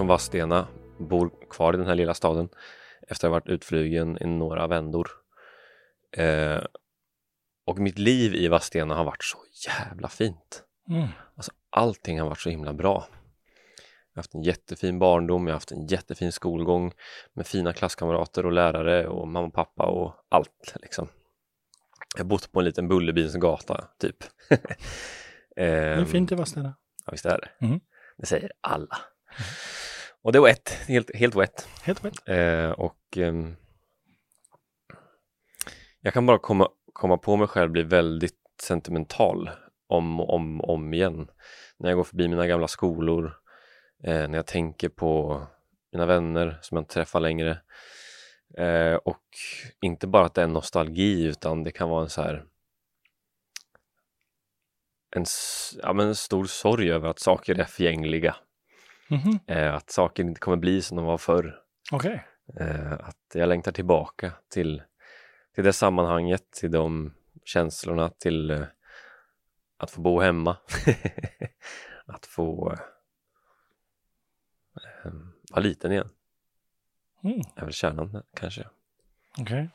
Från Vadstena, bor kvar i den här lilla staden efter att ha varit utflygen i några vändor. Eh, och mitt liv i Vadstena har varit så jävla fint. Mm. Alltså, allting har varit så himla bra. Jag har haft en jättefin barndom, jag har haft en jättefin skolgång med fina klasskamrater och lärare och mamma och pappa och allt liksom. Jag har bott på en liten Bullerbinsgata typ. Det är Ehm, fint i Vadstena. Ja, visst är det. Mm. Det säger alla. Och det är wet, helt, helt wet. Helt rätt. Eh, och ehm, jag kan bara komma, komma på mig själv bli väldigt sentimental om och om, om igen. När jag går förbi mina gamla skolor, eh, när jag tänker på mina vänner som jag inte träffar längre. Eh, och inte bara att det är nostalgi utan det kan vara en så här en, ja, men en stor sorg över att saker är förgängliga. Mhm. Eh, att saker inte kommer bli som de var förr. Okej. Eh, att jag längtar tillbaka till, till det sammanhanget, till de känslorna, till eh, att få bo hemma. att få eh, vara liten igen. Mm. är väl kärnan kanske. Okej.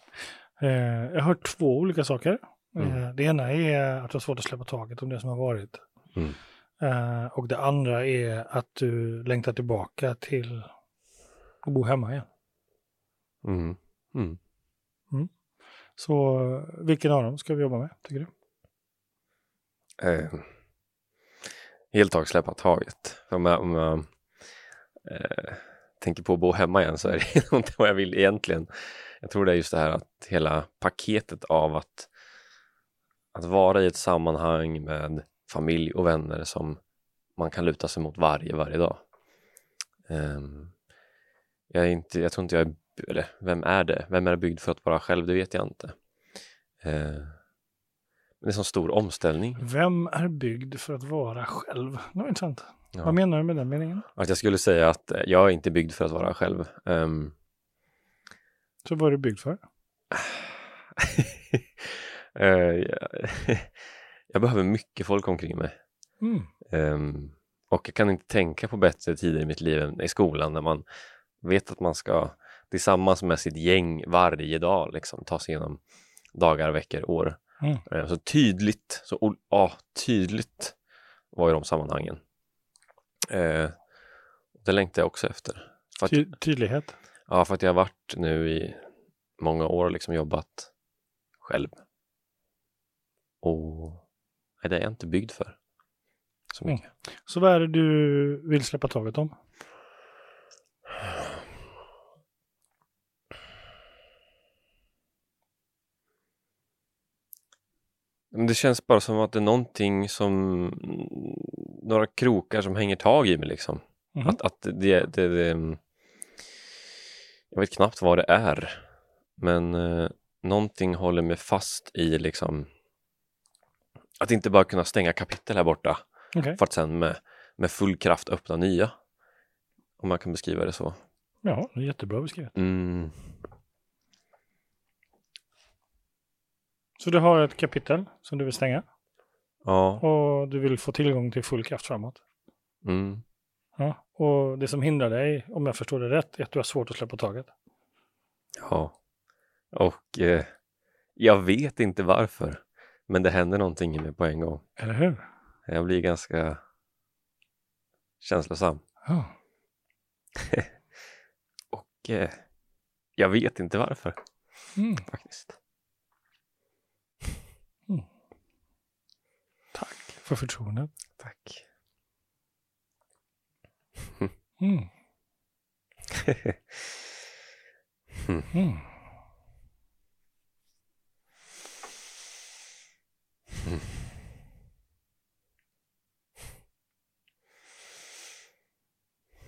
Eh, jag har hört två olika saker. Mm. Eh, det ena är att du har svårt att släppa taget om det som har varit. Mm. Eh, och det andra är att du längtar tillbaka till att bo hemma igen. Mm. Mm. Så vilken av dem ska vi jobba med, tycker du? Eh, helt tag släppa taget. Om jag, om jag eh, tänker på att bo hemma igen så är det inte vad jag vill egentligen. Jag tror det är just det här att hela paketet av att, att vara i ett sammanhang med familj och vänner som man kan luta sig mot varje, varje dag. Ehm, jag, är inte, jag tror inte jag är, eller vem är det? Vem är byggd för att vara själv? Det vet jag inte. Men det är en sån stor omställning. Vem är byggd för att vara själv? Det var intressant. Ja. Vad menar du med den meningen? Att jag skulle säga att eh, jag är inte byggd för att vara själv. Ehm, Så vad är du byggd för? eh, jag, behöver mycket folk omkring mig. Mm. Ehm, och jag kan inte tänka på bättre tider i mitt liv än i skolan när man vet att man ska tillsammans med sitt gäng varje dag liksom, ta sig igenom dagar, veckor, år. Mm. Eh, så tydligt, så ja, tydligt var i de sammanhangen. Eh, det längtar jag också efter. Att, Ty tydlighet. Ja, för att jag har varit nu i många år och liksom jobbat själv. Och nej, det är jag inte byggd för. Så Mm. mycket. Så vad är det du vill släppa taget om? Det känns bara som att det är någonting som några krokar som hänger tag i mig liksom. Mhm. Att, att det, det, det Jag vet knappt vad det är. Men eh, någonting håller mig fast i liksom att inte bara kunna stänga kapitel här borta Okej. för att sen med, med full kraft öppna nya. Om man kan beskriva det så. Ja, det är jättebra beskrivet. Mm. Så du har ett kapitel som du vill stänga Ja. och du vill få tillgång till full kraft framåt. Mm. Ja. Och det som hindrar dig, om jag förstår det rätt, är att du har svårt att släppa taget. Ja. Och eh, jag vet inte varför. Men det händer någonting mig på en gång. Eller hur? Jag blir ganska känslosam. Ja. Och eh, jag vet inte varför Mm. faktiskt. Tack för förtroendet. Tack. Mm. Mm.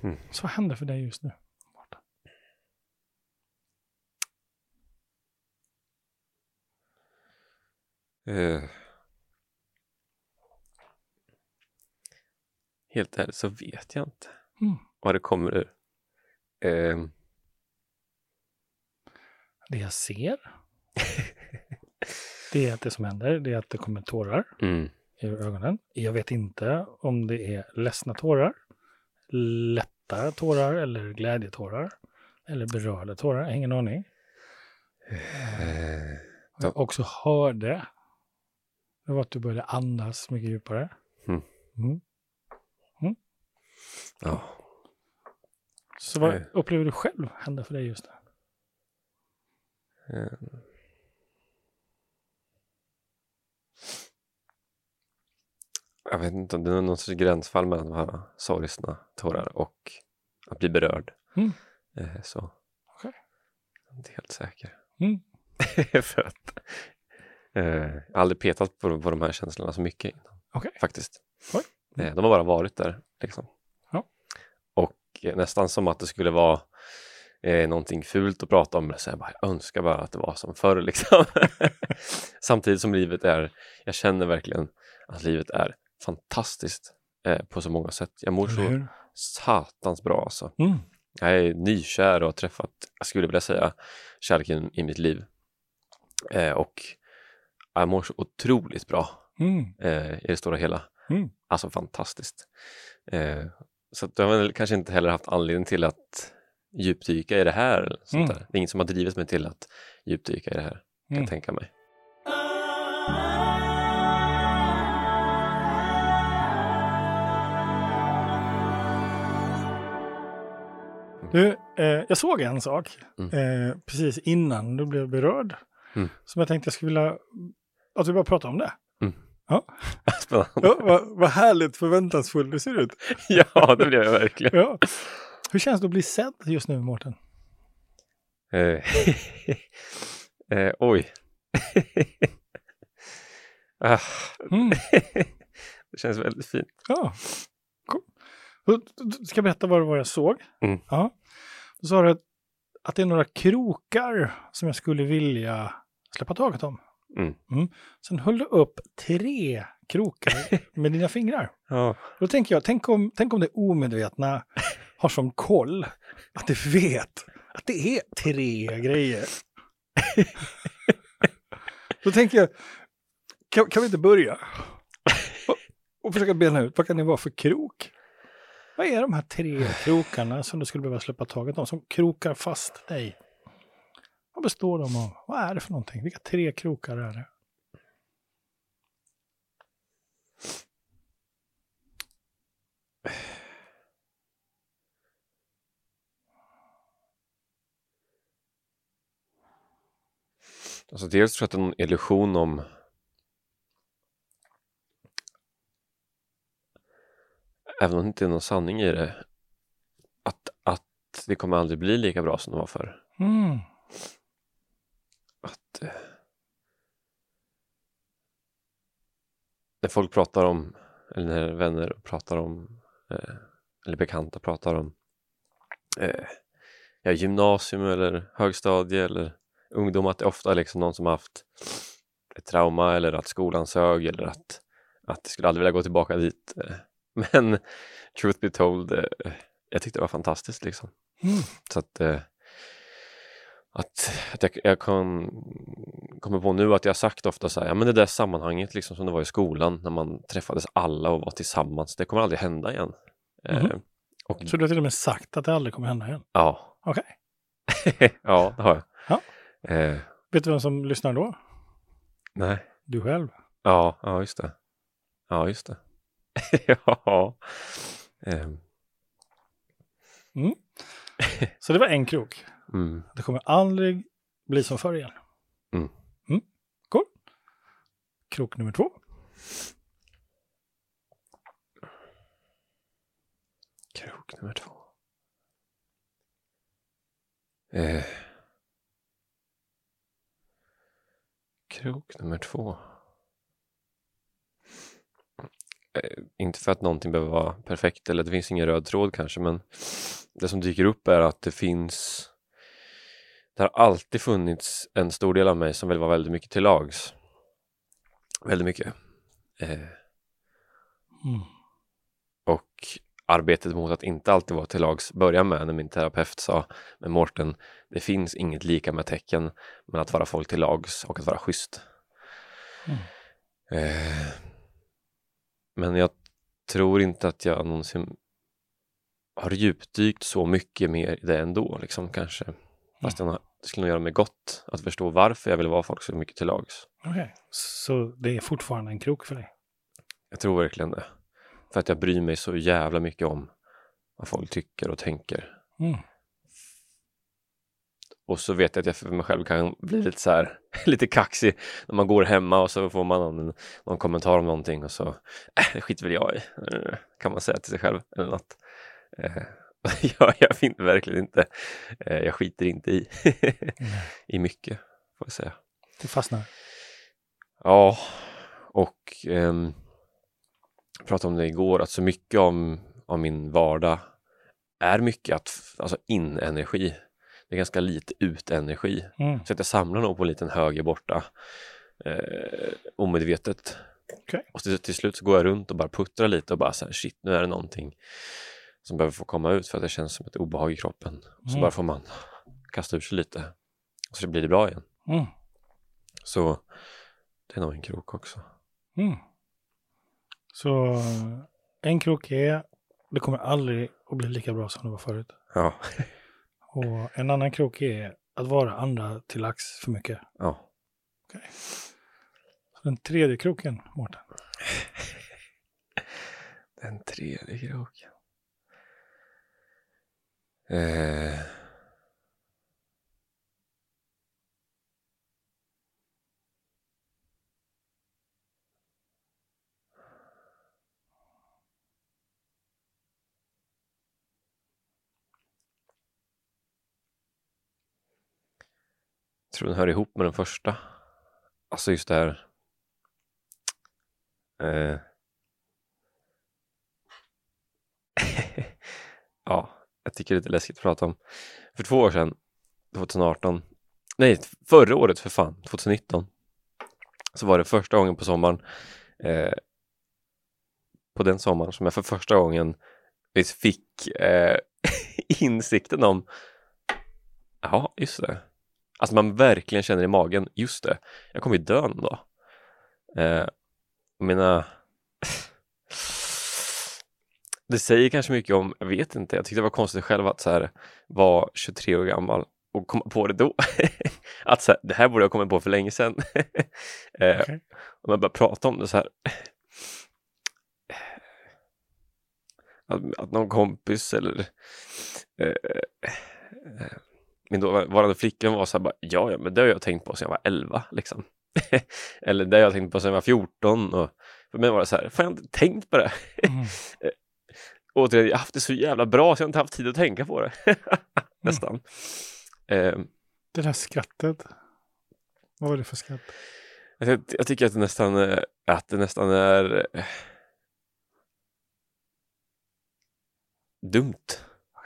Mm. Så vad händer för dig just nu? Marta? Eh. Helt ärligt så vet jag inte Mm. vad det kommer ur. Eh, Det jag ser, det är att det som händer, det är att det kommer tårar mm, i ögonen. Jag vet inte om det är ledsna tårar, lätta tårar eller glädjetårar? Eller berörda tårar? Ingen aning. Eh, Vad jag också hörde, det var att du började andas mycket djupare. Mm. Mm. ja. Så vad Nej. upplever du själv hände för dig just nu? Jag vet inte, det är någon sorts gränsfall mellan att vara sorgsna tårar och att bli berörd. Mm. Eh, Så. Okej. Jag är inte helt säker. Mm. För att eh, jag har aldrig petat på, på de här känslorna så mycket innan, Okej. faktiskt. Oj. Eh, de har bara varit där, liksom. Ja. Och eh, nästan som att det skulle vara eh, någonting fult att prata om. Så jag, bara, jag önskar bara att det var som förr, liksom. Samtidigt som livet är, jag känner verkligen att livet är fantastiskt eh, på så många sätt. Jag mår så satans bra alltså. Mm. Jag är nykär och har träffat, jag skulle vilja säga, kärleken i mitt liv. Eh, och jag mår så otroligt bra Mm. eh, i det stora hela. Mm. Alltså fantastiskt. Eh, så att jag har väl kanske inte heller haft anledning till att djupdyka i det här. Eller sånt Mm. där. Det är inget som har drivit mig till att djupdyka i det här, kan Mm. jag tänka mig. Du, eh, jag såg en sak Mm. eh, precis innan du blev berörd. Mm. Som jag tänkte jag skulle vilja att vi bara pratar om det. Spännande. Ja, vad, vad härligt förväntansfull du ser ut. ja, det blev jag verkligen. Ja. Hur känns det att bli sedd just nu, Mårten? Eh, eh, oj. ah, Mm. det känns väldigt fint. Ja. Cool. Då- då- då Ska jag berätta vad det var jag såg? Mm. Ja. Då sa du att, att det är några krokar som jag skulle vilja släppa taget om. Mm. Sen höll du upp tre krokar med dina fingrar. Ja. Då tänker jag, tänk om, tänk om det omedvetna har som koll att det vet att det är tre grejer. Då tänker jag, kan, kan vi inte börja? Och, och försöka bena ut, vad kan det vara för krok? Vad är de här tre krokarna som du skulle behöva släppa taget om, som krokar fast dig? Vad består de av? Vad är det för någonting? Vilka tre krokar är det? Alltså dels tror jag att det är någon illusion om även om det inte är någon sanning i det att, att det kommer aldrig bli lika bra som det var förr. Mm. Att eh, när folk pratar om eller när vänner pratar om eh, eller bekanta pratar om eh, ja, gymnasium eller högstadie eller ungdom att det ofta är liksom någon som har haft ett trauma eller att skolan sög eller att, att det skulle aldrig vilja gå tillbaka dit. Men truth be told, eh, jag tyckte det var fantastiskt liksom. Mm. Så att, eh, att, att jag, jag kan, kommer på nu att jag sagt ofta så här, ja men det där sammanhanget liksom som det var i skolan när man träffades alla och var tillsammans, det kommer aldrig hända igen. Eh, Mhm. och, Så du har till och med sagt att det aldrig kommer hända igen? ja, Okej. ja det har jag. Ja. Eh, Vet du vem som lyssnar då? nej, Du själv. ja, ja just det. Ja, just det. ja. Ehm, Så det var en krok. mm. Det kommer aldrig bli som förr igen. Mm. Mm. Cool. Krok nummer två. Krok nummer två. Eh. Krok nummer två. Eh, inte för att någonting behöver vara perfekt eller det finns ingen röd tråd kanske men det som dyker upp är att det finns det har alltid funnits en stor del av mig som vill vara väldigt mycket till lags. Väldigt mycket. Eh, Mm. och arbetet mot att inte alltid vara till lags börjar med när min terapeut sa med Mårten, det finns inget lika med tecken men att vara folk till lags och att vara schysst. Mm. Eh, men jag tror inte att jag någonsin har djupdykt så mycket mer i det ändå, liksom kanske. Fast jag, det skulle nog göra mig gott att förstå varför jag vill vara folk så mycket till lags. Okej, så det är fortfarande en krok för dig? Jag tror verkligen det. För att jag bryr mig så jävla mycket om vad folk tycker och tänker. Mm. Och så vet jag att jag för mig själv kan bli lite så här, lite kaxig när man går hemma och så får man någon, någon kommentar om någonting och så, äh, det skiter väl jag i, eh, kan man säga till sig själv eller något. Eh, jag, jag finner verkligen inte, eh, jag skiter inte i, i mycket, får jag säga. Du fastnar? Ja, och ehm, jag pratade om det igår, att så mycket om, om min vardag är mycket att, alltså in-energi. Det är ganska lite ut-energi. Mm. Så att jag samlar nog på en liten höger borta eh, omedvetet. Okej. Och till, till slut så går jag runt och bara puttrar lite och bara så här, shit, nu är det någonting som behöver få komma ut för att det känns som ett obehag i kroppen. Och så Mm. bara får man kasta ur sig lite och så blir det bra igen. Mm. Så det är nog en krok också. Mm. Så en krok är, det kommer aldrig att bli lika bra som det var förut. Ja, Och en annan krok är att vara andra till lax för mycket. ja. Så den tredje kroken, Mårten. Den tredje kroken. Eh. Tror den hör ihop med den första. Alltså just det här. Eh. ja, jag tycker det är lite läskigt att prata om. För två år sedan, 2018, nej förra året för fan, 2019, så var det första gången på sommaren, eh, på den sommaren som jag för första gången visst fick eh, insikten om, ja just det, alltså man verkligen känner i magen, just det, jag kommer ju dö någon dag. Eh, menar, det säger kanske mycket om, jag vet inte, jag tyckte det var konstigt själv att så här vara 23 år gammal och komma på det då. att så här, det här borde jag kommit på för länge sedan. eh, Okej. och man börjar prata om det så här. Att, att någon kompis eller eh, eh, min dåvarande flickvän var så här bara, ja, ja, men det har jag tänkt på sedan jag var 11 liksom. eller det har jag tänkt på sedan jag var 14 och för mig var det så här, fan jag har inte tänkt på det. Mm. Återigen, jag har haft det så jävla bra så jag har inte haft tid att tänka på det. Nästan. Eh, Det där skrattet. Vad var det för skratt? jag, jag tycker att det nästan, är- att det nästan är eh, dumt.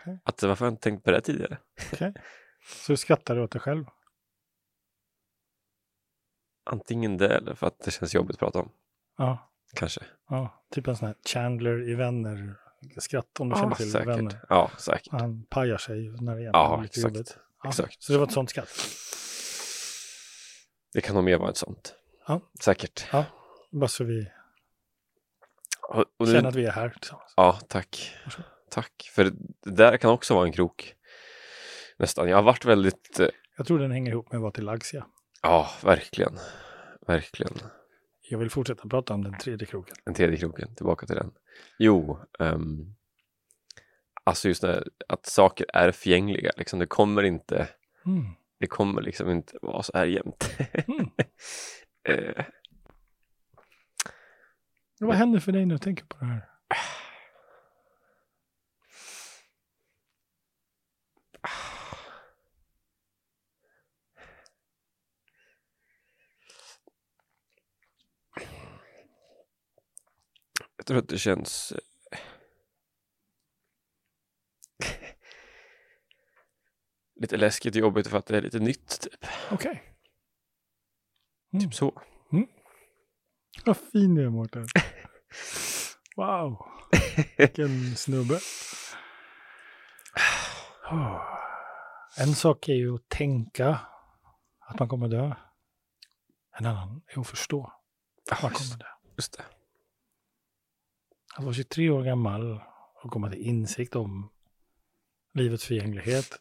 Okej. Att varför har jag inte tänkt på det tidigare? Så du skrattade åt dig själv? Antingen det eller för att det känns jobbigt att prata om. Ja. Kanske. ja. Typ en sån här Chandler i Vänner. Skratt om du känner Ja, till säkert. Vänner. Ja, säkert. Han pajar sig när det Ja, är lite exakt. jobbigt. Ja. Exakt. Så det var ett sånt skratt? Det kan nog mer vara ett sånt. Ja. Säkert. Bara så vi Och, och nu, känner att vi är här tillsammans. Ja, tack. Varsågod. Tack. För det där kan också vara en krok. Nästan. Jag har varit väldigt, eh, Jag tror den hänger ihop med att vara till lags, ja. ja, verkligen. Verkligen. Jag vill fortsätta prata om den tredje kroken. Den tredje kroken, tillbaka till den. Jo, ehm, alltså just här, att saker är förgängliga, liksom. Det kommer inte, Mm. det kommer liksom inte vara så här jämt. Mm. Eh, Vad händer för dig när du tänker på det här? Jag tror att det känns eh, lite läskigt och jobbigt för att det är lite nytt, typ. Okej. Mm. Typ så. Vad fin du är, Mårten. Wow. Vilken snubbe. Oh. En sak är ju att tänka att man kommer dö. En annan är att förstå att man kommer dö. Just det. Att vara 23 år gammal och komma till insikt om livets förgänglighet.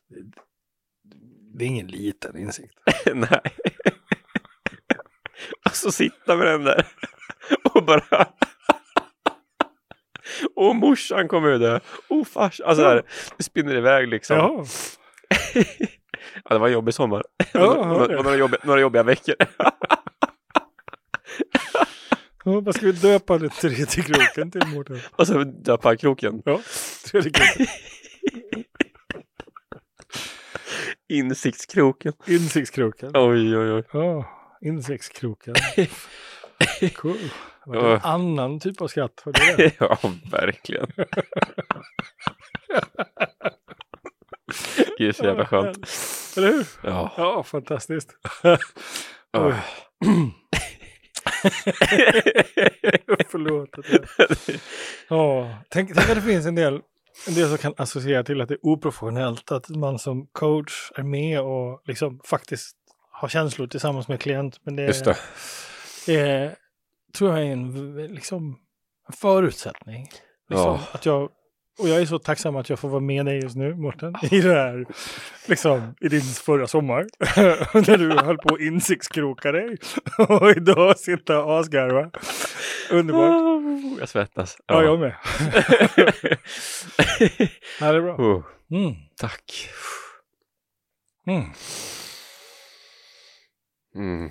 Det är ingen liten insikt. Nej. Och så sitta med den där och bara... Och morsan kommer ju dö. Och fars... Alltså där, det spinner iväg liksom. Ja, Ja, det var en jobbig sommar. Ja, var några, jobbiga, några jobbiga veckor. Vad ska vi döpa den tredje kroken till Mårten? Och så döpa kroken. Ja, tredje kroken. Insiktskroken. Insiktskroken. Oj, oj, oj. Ja, insiktskroken. Cool. Det var en Ja. annan typ av skratt. Hörde du det? Ja, verkligen. Det är så jävla skönt. Eller hur? Ja. Ja, fantastiskt. Förlåt. Ja, tänk, tänk att det finns en del, en del som kan associera till att det är oprofessionellt. Att man som coach är med och liksom faktiskt har känslor tillsammans med klient. Men det, Just det. det tror jag är en, liksom, en förutsättning. Liksom, Ja. att jag, och jag är så tacksam att jag får vara med dig just nu, Mårten, i det här, liksom, i din förra sommar. när du höll på att insiktskroka dig. och idag sitta och asgarva. Underbart. Oh, Jag svettas. Ja, jag med. Ja, det är bra. Oh, Mm. tack. Mm. Mm.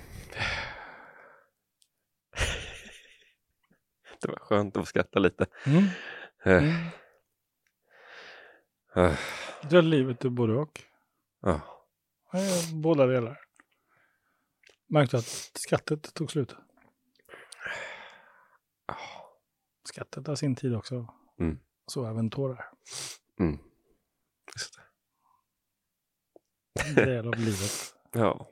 Det var skönt att få skratta lite. Mm. Mm. Det är livet är både och. ja. Eh, Båda delar. Märkte att skattet tog slut. Skattet har sin tid också. Mm. Så även tårar. Mm. Just det. En del av livet. Ja.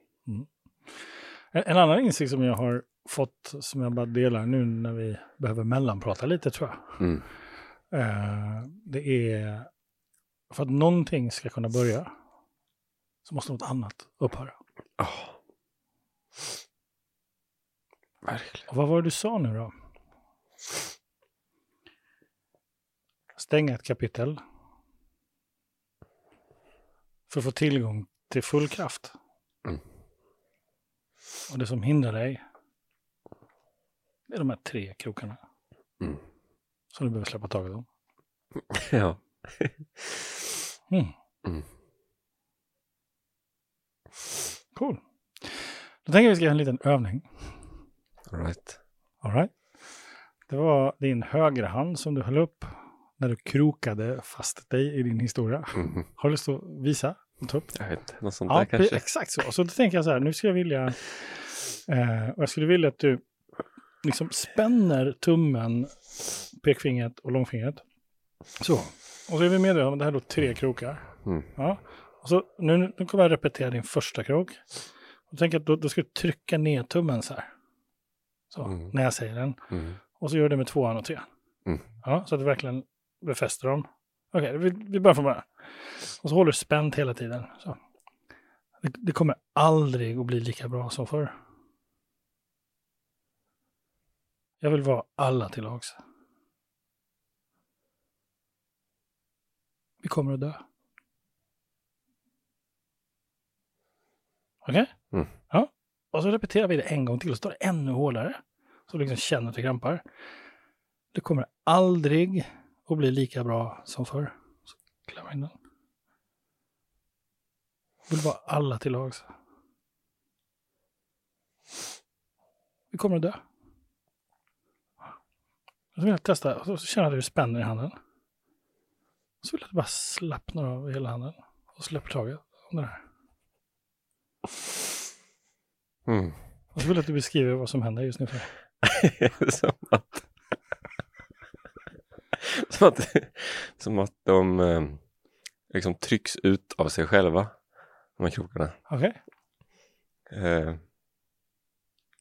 En, en annan insikt som jag har fått, som jag bara delar nu när vi behöver mellanprata lite tror jag. Mm. Eh, det är för att någonting ska kunna börja så måste något annat upphöra. Ja. Verkligen. Och vad var det du sa nu då? Stänga ett kapitel. För att få tillgång till full kraft. Mm. Och det som hindrar dig, det är de här tre krokarna. Mm. Som du behöver släppa taget om. Ja. Mm. Mm. Cool. Då tänker jag vi ska göra en liten övning. All right. All right. Det var din högra hand som du höll upp när du krokade fast dig i din historia. Mm. Har du lust att visa och ta upp? Jag vet inte, något sånt Ja, där kanske. exakt så. Så då tänker jag så här, nu skulle jag vilja, eh, och jag skulle vilja att du liksom spänner tummen, pekfingret och långfingret. Så. Och så är vi medvetna om det här är tre krokar. Mm. Ja. Och så nu, nu kommer jag repetera din första krok. Och tänk att då, då ska du trycka ner tummen så här. Så, Mm. när jag säger den. Mm. Och så gör du det med tvåan och trean. Mm. Ja, så att du verkligen befäster dem. Okej, vi, vi börjar från början. Och så håller du spänt hela tiden. Så. Det, det kommer aldrig att bli lika bra som förr. Jag vill vara alla till lags. Vi kommer att dö. Okej? Mm. Ja. Och så repeterar vi det en gång till och så tar det ännu hårdare. Så liksom känner att det krampar. Det kommer aldrig att bli lika bra som förr. Så klämmer in den. Vill vara alla till lags. Vi kommer att dö. Så vill jag testa, och så känner jag att du spänner i handen. Så vill jag bara slappnar av hela handen och släpper taget om det här. Mm. Så vill jag att du beskriver vad som händer just nu för som att... som att, som att de eh, liksom trycks ut av sig själva, de här krokarna. Okej? Eh,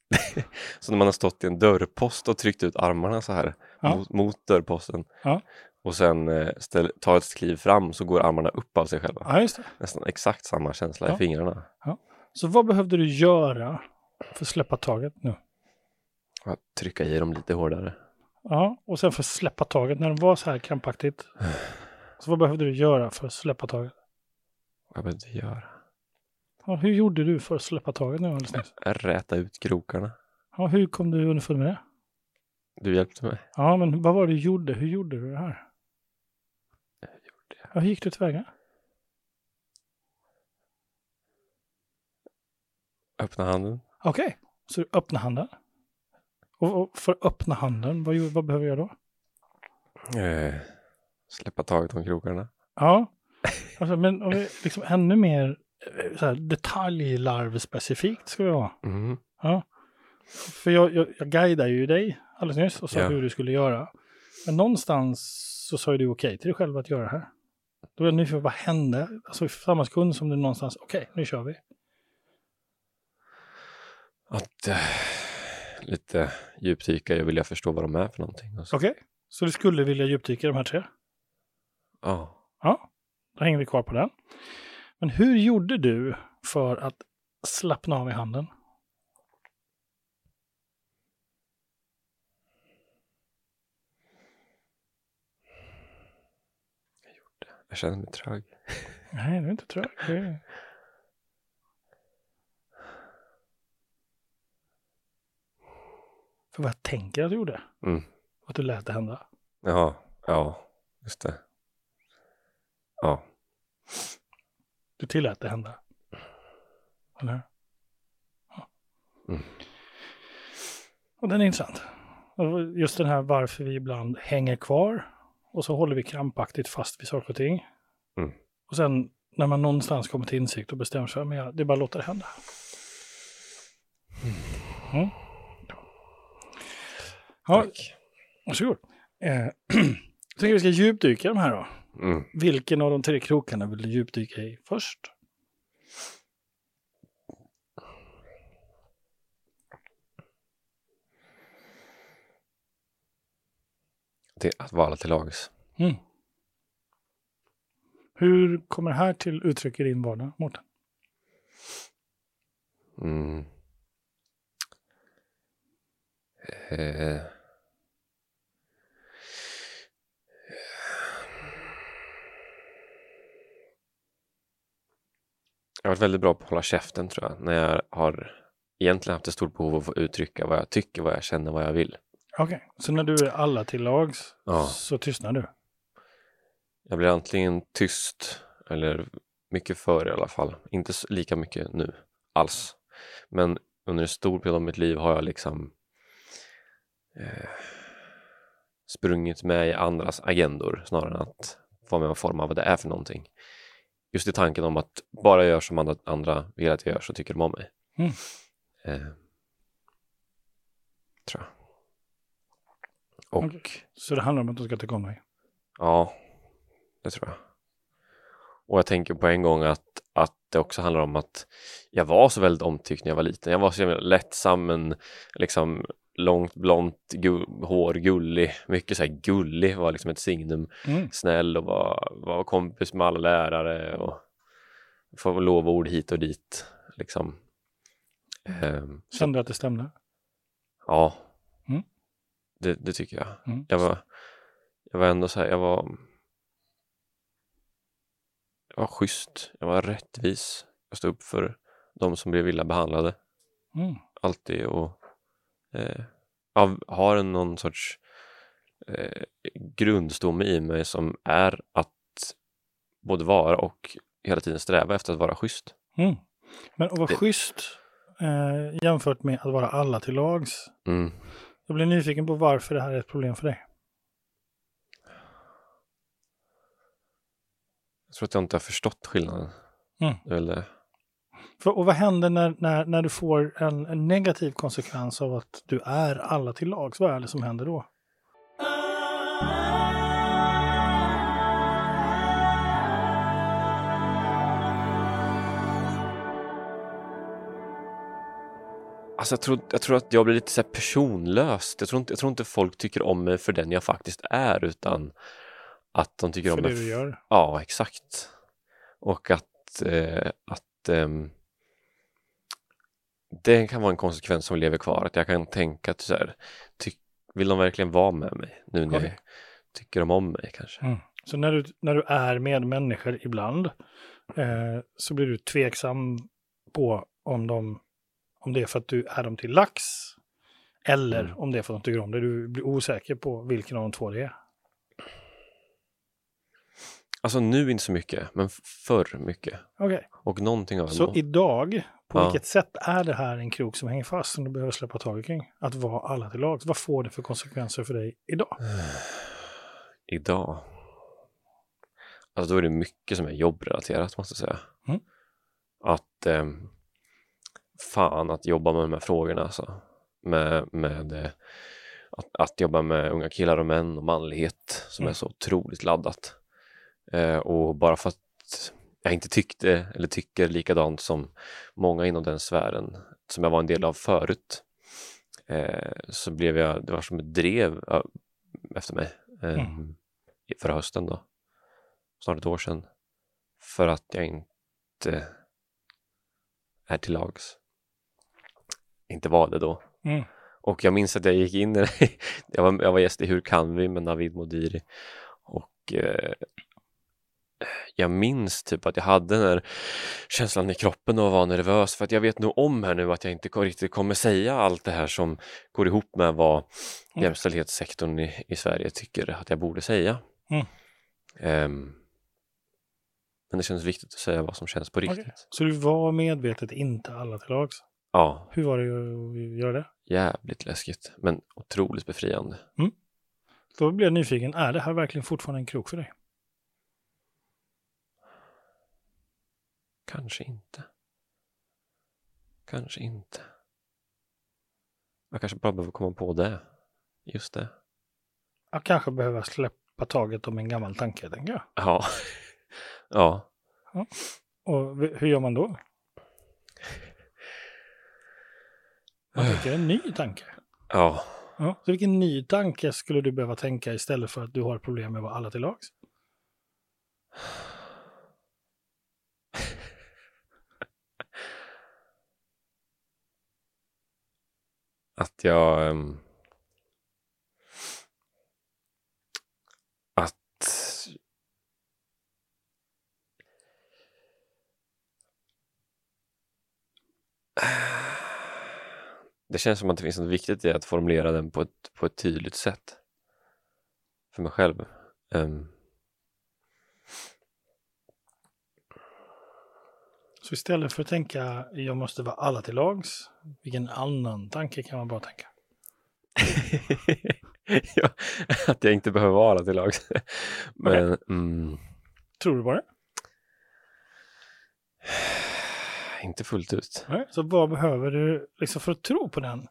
så när man har stått i en dörrpost och tryckt ut armarna så här Ja. mot, mot dörrposten Ja. Och sen eh, ställ, tar ett kliv fram så går armarna upp av sig själva. Ja. Nästan exakt samma känsla Ja. i fingrarna. Så vad behövde du göra för att släppa taget nu? Att trycka i dem lite hårdare. Ja, och sen för att släppa taget när det var så här krampaktigt. Så vad behövde du göra för att släppa taget? Vad behövde jag göra? Ja, hur gjorde du för att släppa taget nu alldeles nyss? Räta ut krokarna. Ja, hur kom du underfund med det? Du hjälpte mig. Ja, men vad var det du gjorde? Hur gjorde du det här? Ja, hur gick du tillväga? Öppna handen. Okej, så du öppnar handen. Och, och för att öppna handen, vad, vad behöver jag då? Eh, släppa taget om krokarna. Ja, alltså, men om vi liksom ännu mer eh, så här, detaljlarvspecifikt ska vi vara. Mm. Ja. För jag, jag, jag guidade ju dig alldeles nyss och sa Ja. hur du skulle göra. Men någonstans så sa ju du okej till dig själv att göra det här. Då är jag nyfiken, vad hände? Alltså i samma sekund som du någonstans, okej, nu kör vi. Att eh, lite djupdyka i och vilja förstå vad de är för någonting. Okej, så du skulle vilja djupdyka i de här tre? Ja. Ja, då hänger vi kvar på den. Men hur gjorde du för att slappna av i handen? Jag känner mig trög. Nej, du är inte trög. Är- För vad jag tänker att du gjorde. Mm. Att du lät det hända. Ja, ja, just det. Ja, Du tillät det hända. Eller? Ja. Mm. Och den är intressant. Just den här varför vi ibland hänger kvar och så håller vi krampaktigt fast vid saker och ting. Mm. Och sen när man någonstans kommer till insikt och bestämmer sig men det är bara att låta det hända. Mm. Ja, tack. varsågod. Eh, jag tänker vi ska djupdyka i de här då. Mm. Vilken av de tre krokarna vill du djupdyka i först? Är att vara till lags. Mm. Hur kommer det här till uttryck i din vardag, Mårten? Mm. Eh. Jag har varit väldigt bra på att hålla käften tror jag. När jag har egentligen haft ett stort behov av att få uttrycka vad jag tycker, vad jag känner, vad jag vill. Okej, så när du är alla till lags Ja. så tystnar du? Jag blir antingen tyst eller mycket före i alla fall. Inte lika mycket nu alls. Men under en stor period av mitt liv har jag liksom eh, sprungit med i andras agendor snarare än att vara med och forma vad det är för någonting. Just i tanken om att bara jag gör som andra, andra vill att jag gör så tycker de om mig. Mm. Eh, tror jag. Och Okej. Så det handlar om att du ska tycka om dig? Ja, det tror jag. Och jag tänker på en gång att, att det också handlar om att jag var så väldigt omtyckt när jag var liten. Jag var så lättsam, men liksom långt blont gu- hår, gullig, mycket så här gullig var liksom ett signum. Mm. Snäll och var, var kompis med alla lärare och få lovord hit och dit. Liksom. Ehm, Kände du att det stämde? ja. Det, det tycker jag. Mm. Jag var, jag var ändå så här, jag var jag var schysst, jag var rättvis. Jag stod upp för de som blev illa behandlade. Mm. Alltid och eh, av, har en någon sorts eh, grundstomme i mig som är att både vara och hela tiden sträva efter att vara schysst. Mm. Men att vara Det- schysst eh, jämfört med att vara alla till lags. Mm. Jag blir nyfiken på varför det här är ett problem för dig. Jag tror att jag inte har förstått skillnaden. Mm. Det är väl det. För, och vad händer när, när, när du får en, en negativ konsekvens av att du är alla till lags? Vad är det som händer då? Alltså jag tror, jag tror att jag blir lite så här personlöst. Jag tror, inte, jag tror inte folk tycker om mig för den jag faktiskt är utan att de tycker För om det mig. du f- gör? Ja, exakt. Och att, eh, att ehm, det kan vara en konsekvens som lever kvar. Att jag kan tänka att så här, ty, vill de verkligen vara med mig nu när jag tycker de om mig kanske? Mm. Så när du, när du är med människor ibland eh, så blir du tveksam på om, de, om det är för att du är dem till lax eller Mm. om det är för att de tycker om det. Du blir osäker på vilken av de två det är. Alltså nu inte så mycket, men förr mycket. Okej, Och någonting av så ändå. idag, på Ja. vilket sätt är det här en krok som hänger fast som du behöver släppa taget kring? Att vara alla till lags. Vad får det för konsekvenser för dig idag? Idag. Alltså då är det mycket som är jobbrelaterat måste jag säga. Mm. Att ehm, fan att jobba med de här frågorna alltså. Med, med eh, att, att jobba med unga killar och män och manlighet som Mm. är så otroligt laddat. Eh, och bara för att jag inte tyckte eller tycker likadant som många inom den sfären som jag var en del av förut eh, så blev jag, det var som ett drev efter mig eh, Mm. förra hösten då, snart ett år sedan, för att jag inte är till lags. Inte var det då. Mm. Och jag minns att jag gick in jag, var, jag var gäst i Hur kan vi med Navid Modiri och eh, jag minns typ att jag hade den här känslan i kroppen och var nervös för att jag vet nog om här nu att jag inte riktigt kommer säga allt det här som går ihop med vad Mm. jämställdhetssektorn i, i Sverige tycker att jag borde säga. Mm. Ehm, men det känns viktigt att säga vad som känns på riktigt. Okej. Så du var medvetet inte alla till lags? Ja, Hur var det att göra det? jävligt läskigt men otroligt befriande. Då blev jag nyfiken, är det här verkligen fortfarande en krok för dig? Kanske inte. Kanske inte. Jag kanske bara behöver komma på det. Just det. Jag kanske behöver släppa taget om en gammal tanke, tänker jag. Ja. ja. Och v- hur gör man då? Tänker en ny tanke. Ja. Ja. Så vilken ny tanke skulle du behöva tänka istället för att du har problem med att vara alla till lags? Att jag... ehm, att... Det känns som att det finns något viktigt i att formulera den på ett, på ett tydligt sätt. För mig själv. Ehm, Så istället för att tänka jag måste vara alla till lags, vilken annan tanke kan man bara tänka? ja, att jag inte behöver vara till lags. Men mm, Tror du på det? Inte fullt ut. Nej. Så vad behöver du liksom för att tro på den?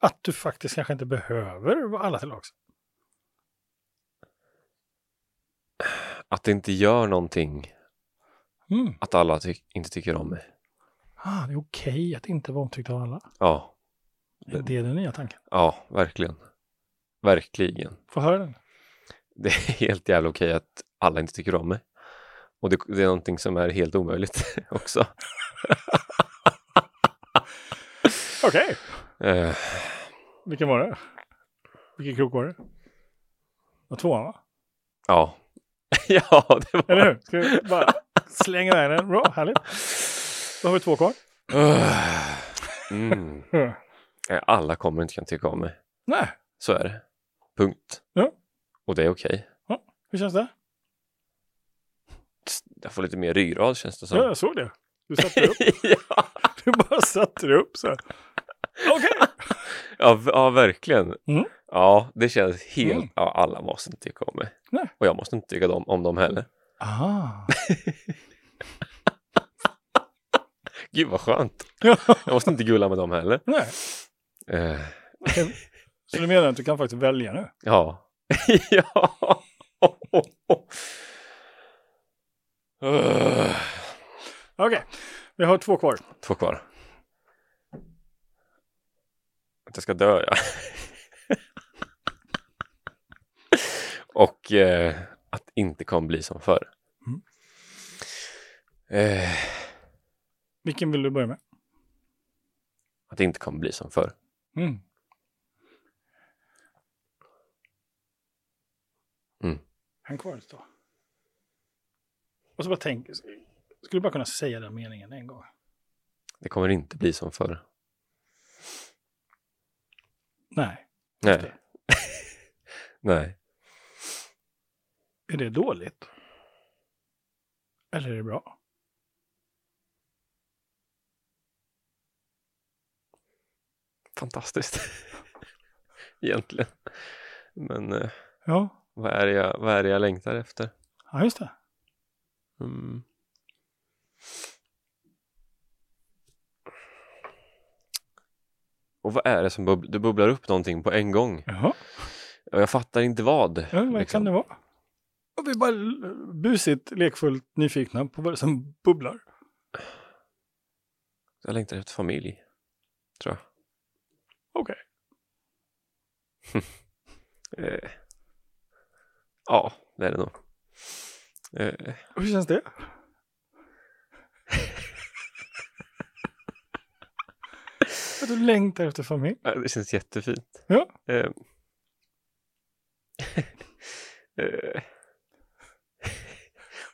Att du faktiskt kanske inte behöver vara alla till lags? Att det inte gör någonting Mm. att alla ty- inte tycker om mig. Ah, det är okej att inte vara omtyckt av alla. Ja, Det är den nya tanken. ja, verkligen. Verkligen. Få höra den. Det är helt jävla okej att alla inte tycker om mig. Och det, det är någonting som är helt omöjligt också. Okej. Eh, Vilken var det? Vilken krok var det? Det var tvåan va? ja. ja, det var... Eller hur? Ska vi bara slänga iväg den? Bra, härligt. Då har vi två kvar. Mm. Ja. Alla kommer inte kunna tycka om mig. Nej, Så är det. Punkt. Ja. Och det är okej. hur känns det? Jag får lite mer ryggrad känns det som. Ja, jag såg det. Du satte upp. ja. Du bara satte upp så här. Okej. Ja, v- ja, verkligen. Mm. Ja, det känns helt... Mm. Ja, alla måste inte tycka om mig. Nej. Och jag måste inte tycka om, om dem heller. Aha. Gud vad skönt. Ja. Jag måste inte gulla med dem heller. Nej. Eh, Okej. Så du menar att du kan faktiskt välja nu? ja. ja. Uh, Okej, vi har två kvar. Två kvar. Att jag ska dö, ja. Och eh, att inte kommer bli som förr. Mm. Eh, Vilken vill du börja med? att det inte kommer bli som förr. Mm. Mm. En kvar då. Och så bara tänk, skulle bara kunna säga den meningen en gång. Det kommer inte bli som förr. Nej. Nej. Nej. Är det dåligt? Eller är det bra? Fantastiskt. Egentligen. Men eh, Ja, vad, är det jag, vad är det jag längtar efter? ja just det. Mm. Och vad är det som bubblar? Du bubblar upp någonting på en gång. Jaha, Och jag fattar inte vad. ja, vad liksom. kan det vara? Och vi är bara busigt, lekfullt nyfikna på vad det som bubblar. Jag längtar efter familj. Tror jag. Okej. Eh. Ja, det är det nog. Eh. Hur känns det? Du längtar efter familj? Ja, Det känns jättefint. Ja. Eh. Eh.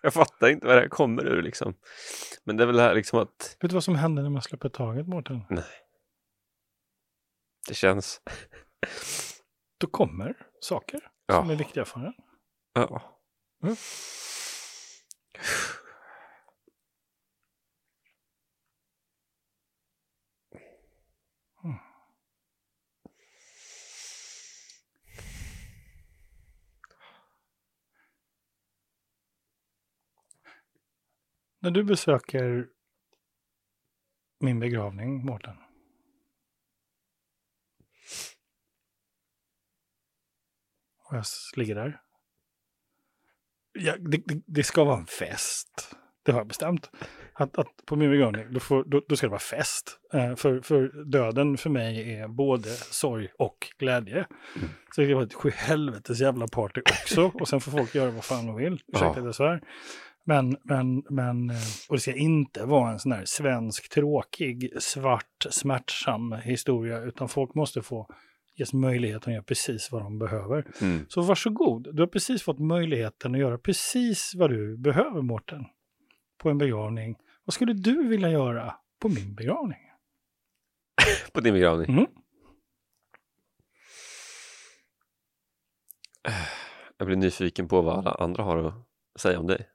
Jag fattar inte vad det här kommer ur liksom. Men det är väl det här liksom att Vet du vad som händer när man släpper taget, Mårten? det känns. Då kommer saker som är Ja. viktiga för en. ja. Mm. När du besöker min begravning, Mårten. Och jag ligger där. Ja, det, det, det ska vara en fest. Det har jag bestämt. Att, att på min begravning, då, får, då, då ska det vara fest. Eh, för, för döden för mig är både sorg och glädje. Så det ska vara ett sjuhelvetes jävla party också. Och sen får folk göra vad fan de vill. Ursäkta att jag svär. Men, men, men, eh, och det ska inte vara en sån här svensk, tråkig, svart, smärtsam historia, utan folk måste få ges möjligheten att göra precis vad de behöver. Mm. Så varsågod, du har precis fått möjligheten att göra precis vad du behöver, Mårten, på en begravning. Vad skulle du vilja göra på min begravning? På din begravning. Mm. Jag blir nyfiken på vad alla andra har att säga om dig.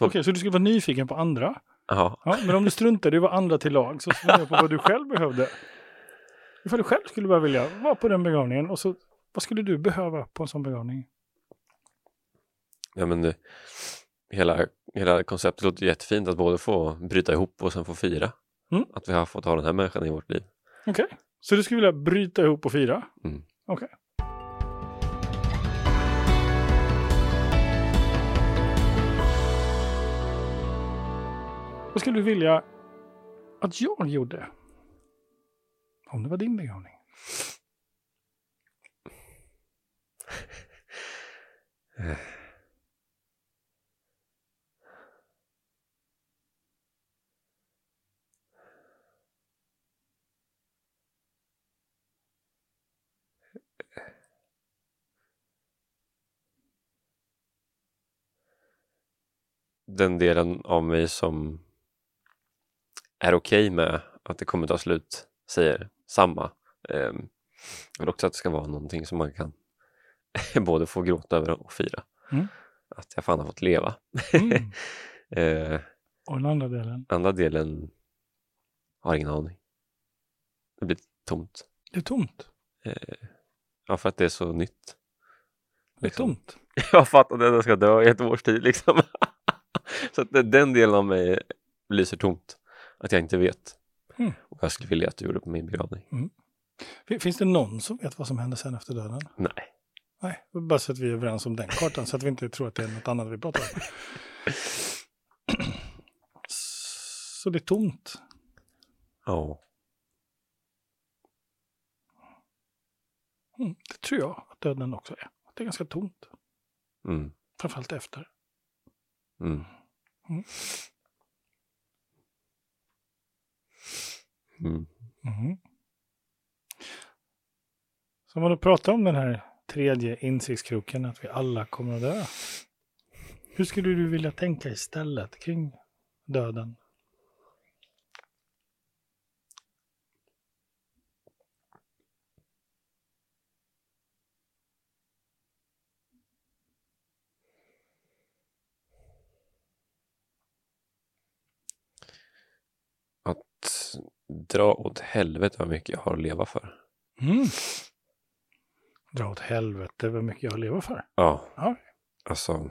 Okej, så du skulle vara nyfiken på andra? Jaha. Ja, men om du struntar i vad andra till lag så funderar jag på vad du själv behövde. Ifall du själv skulle bara vilja vara på den begravningen och så vad skulle du behöva på en sån begravning? Ja, men det, hela, hela konceptet låter jättefint att både få bryta ihop och sen få fira. Mm. Att vi har fått ha den här människan i vårt liv. Okej, så du skulle vilja bryta ihop och fira? Mm. Okej. Vad skulle du vilja att jag gjorde? Om det var din begravning. Den delen av mig som är okej med att det kommer ta slut säger samma. Jag vill också att det ska vara någonting som man kan både få gråta över och fira. Mm. Att jag fan har fått leva. Mm. Eh, Och den andra delen. andra delen har ingen aning. Det blir tomt. Det är tomt. Ja, för att det är så nytt. Det är Liksom. tomt. Jag fattar att jag ska dö i ett års tid liksom. så att den delen av mig lyser tomt. Att jag inte vet. Mm. Och jag skulle vilja att du gjorde på min begravning. Fin- Finns det någon som vet vad som händer sen efter döden? Nej. Nej, bara så att vi är överens om den kartan så att vi inte tror att det är något annat vi pratar om. Så det är tomt. Ja. Mm, det tror jag att döden också är. Att det är ganska tomt. Mm. Framförallt efter. Mm. Mm. Mm. Mm. Så om man då pratar om den här tredje insiktskroken, att vi alla kommer att dö. Hur skulle du vilja tänka istället kring döden? Att dra åt helvete vad mycket jag har att leva för. Mm. Dra åt helvete vad mycket jag har att leva för. Ja. Ja. Alltså,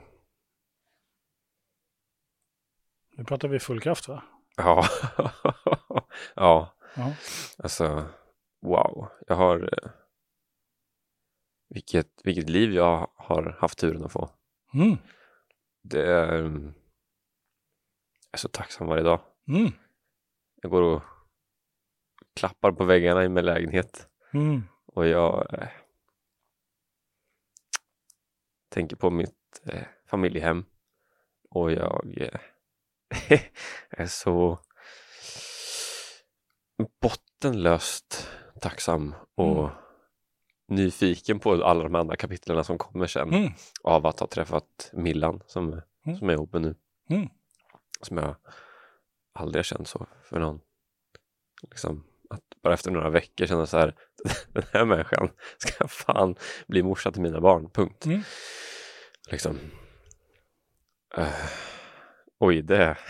Nu pratar vi full kraft va? ja. ja, Ja. alltså, wow. Jag har... eh, Vilket, vilket liv jag har haft turen att få. Mm. Det är... mm, Jag är så tacksam varje dag. Mm. Jag går och klappar på väggarna i min lägenhet Mm. och jag eh, tänker på mitt eh, familjehem och jag eh, är så bottenlöst tacksam och Mm. nyfiken på alla de andra kapitlen som kommer sen Mm. av att ha träffat Millan som, Mm. som är ihop med nu. Mm. Som jag aldrig har känt så för någon. Liksom, att bara efter några veckor känna så här, den här människan ska fan bli morsa till mina barn, punkt. Mm. Liksom. Uh, oj, det...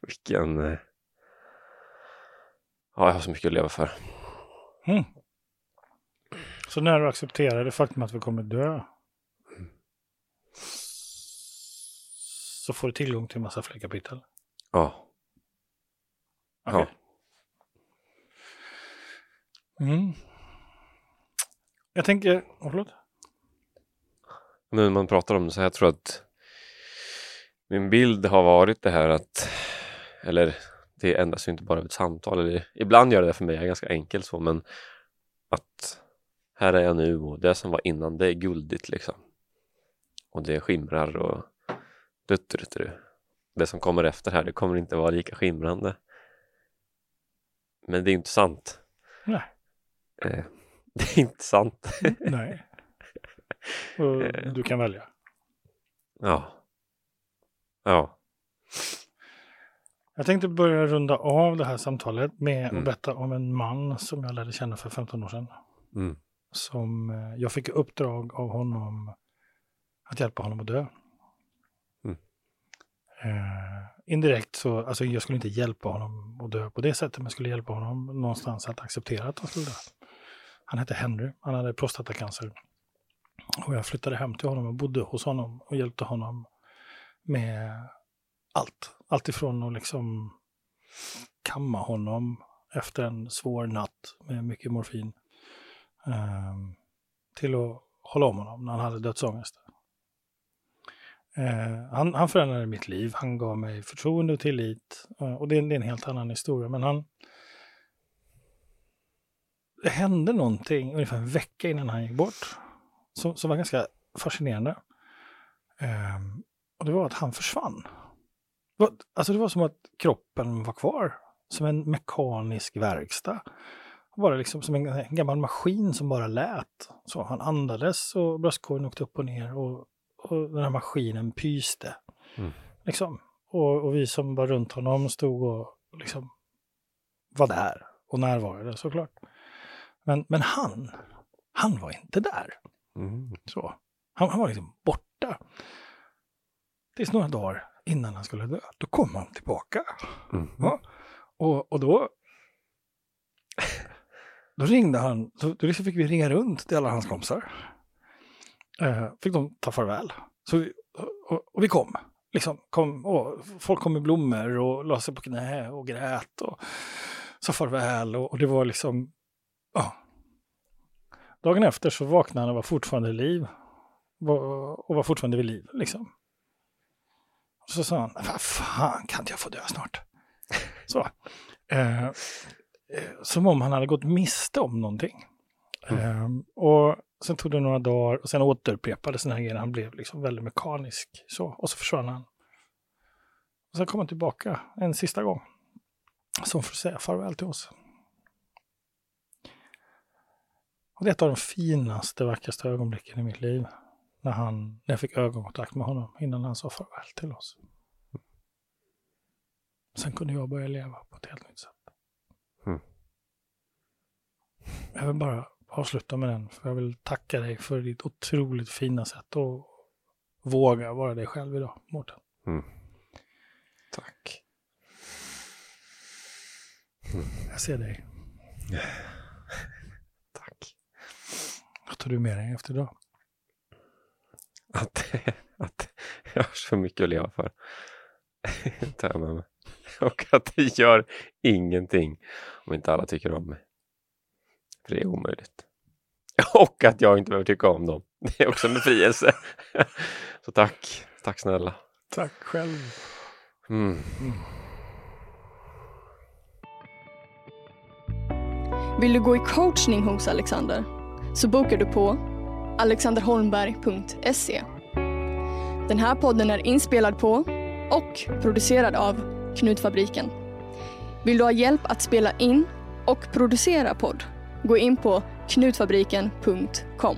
Vilken... eh, Ja, jag har så mycket att leva för. Mm. Så när du accepterar det faktum att vi kommer dö så får du tillgång till en massa fler kapitel. Ja. Ja. Mm. Jag tänker, oh, förlåt. Nu när man pratar om det så här, jag tror att min bild har varit det här att, eller det ändras ju inte bara av ett samtal, eller ibland gör det för mig, jag är ganska enkel så, men att här är jag nu och det som var innan, det är guldigt liksom. Och det skimrar och dutterutru. Det som kommer efter här, det kommer inte vara lika skimrande. Men det är inte sant. Nej. Eh, det är inte sant. Nej. Och Eh. du kan välja. ja. Ja. Jag tänkte börja runda av det här samtalet med Mm. att berätta om en man som jag lärde känna för 15 år sedan. Mm. Som eh, jag fick uppdrag av honom att hjälpa honom att dö. Mm. Eh, indirekt så, alltså jag skulle inte hjälpa honom att dö på det sättet, men jag skulle hjälpa honom någonstans att acceptera att han skulle dö. Han hette Henry, han hade prostatacancer. Och jag flyttade hem till honom och bodde hos honom och hjälpte honom med allt. Allt ifrån att liksom kamma honom efter en svår natt med mycket morfin ehm, till att hålla om honom när han hade dödsångest. Eh, han, han förändrade mitt liv, han gav mig förtroende och tillit eh, och det, är- det är en helt annan historia. Men han... Det hände någonting ungefär en vecka innan han gick bort som, som var ganska fascinerande. Ehm, och det var att han försvann. Det var, alltså det var som att kroppen var kvar, som en mekanisk verkstad. Bara liksom som en, en gammal maskin som bara lät. Så han andades och bröstkorgen åkte upp och ner och, och den här maskinen pyste. Mm. Liksom. Och, och vi som var runt honom stod och liksom var där och närvarade såklart. Men, men han, han var inte där. Mm. Så. Han, han var liksom borta. Tills några dagar innan han skulle dö. Då kom han tillbaka. Mm. Ja. Och, och då, då ringde han, så, då liksom fick vi ringa runt till alla hans kompisar. Eh, fick de ta farväl. Så vi, och, och vi kom. Liksom, kom och folk kom med blommor och la sig på knä och grät och sa farväl. Och, och det var liksom. Dagen efter så vaknade han och var fortfarande liv. Och var fortfarande vid liv liksom. Och så sa han, vad fan kan inte jag få dö snart? Så. Eh, eh, som om han hade gått miste om någonting. Eh, och sen tog det några dagar och sen återupprepades den här grejen. Han blev liksom väldigt mekanisk. Så. Och så försvann han. Och sen kom han tillbaka en sista gång. Som för att säga farväl till oss. Och det är ett av de finaste, vackraste ögonblicken i mitt liv. när, han, när jag fick ögonkontakt med honom innan han sa farväl till oss. Sen kunde jag börja leva på ett helt nytt sätt. Mm. Jag vill bara avsluta med den, för jag vill tacka dig för ditt otroligt fina sätt att våga vara dig själv idag, Mårten. Mm. Tack. Jag ser dig. Vad tar du med dig efter idag? Att, att jag har så mycket att leva för. tar jag med mig. Och att det gör ingenting om inte alla tycker om mig. För det är omöjligt. Och att jag inte behöver tycka om dem. Det är också en befrielse. Så tack. Tack snälla. Tack själv. Mm. Vill du gå i coachning hos Alexander? Så bokar du på alexanderholmberg.se. Den här podden är inspelad på och producerad av Knutfabriken. Vill du ha hjälp att spela in och producera podd? Gå in på knutfabriken.com.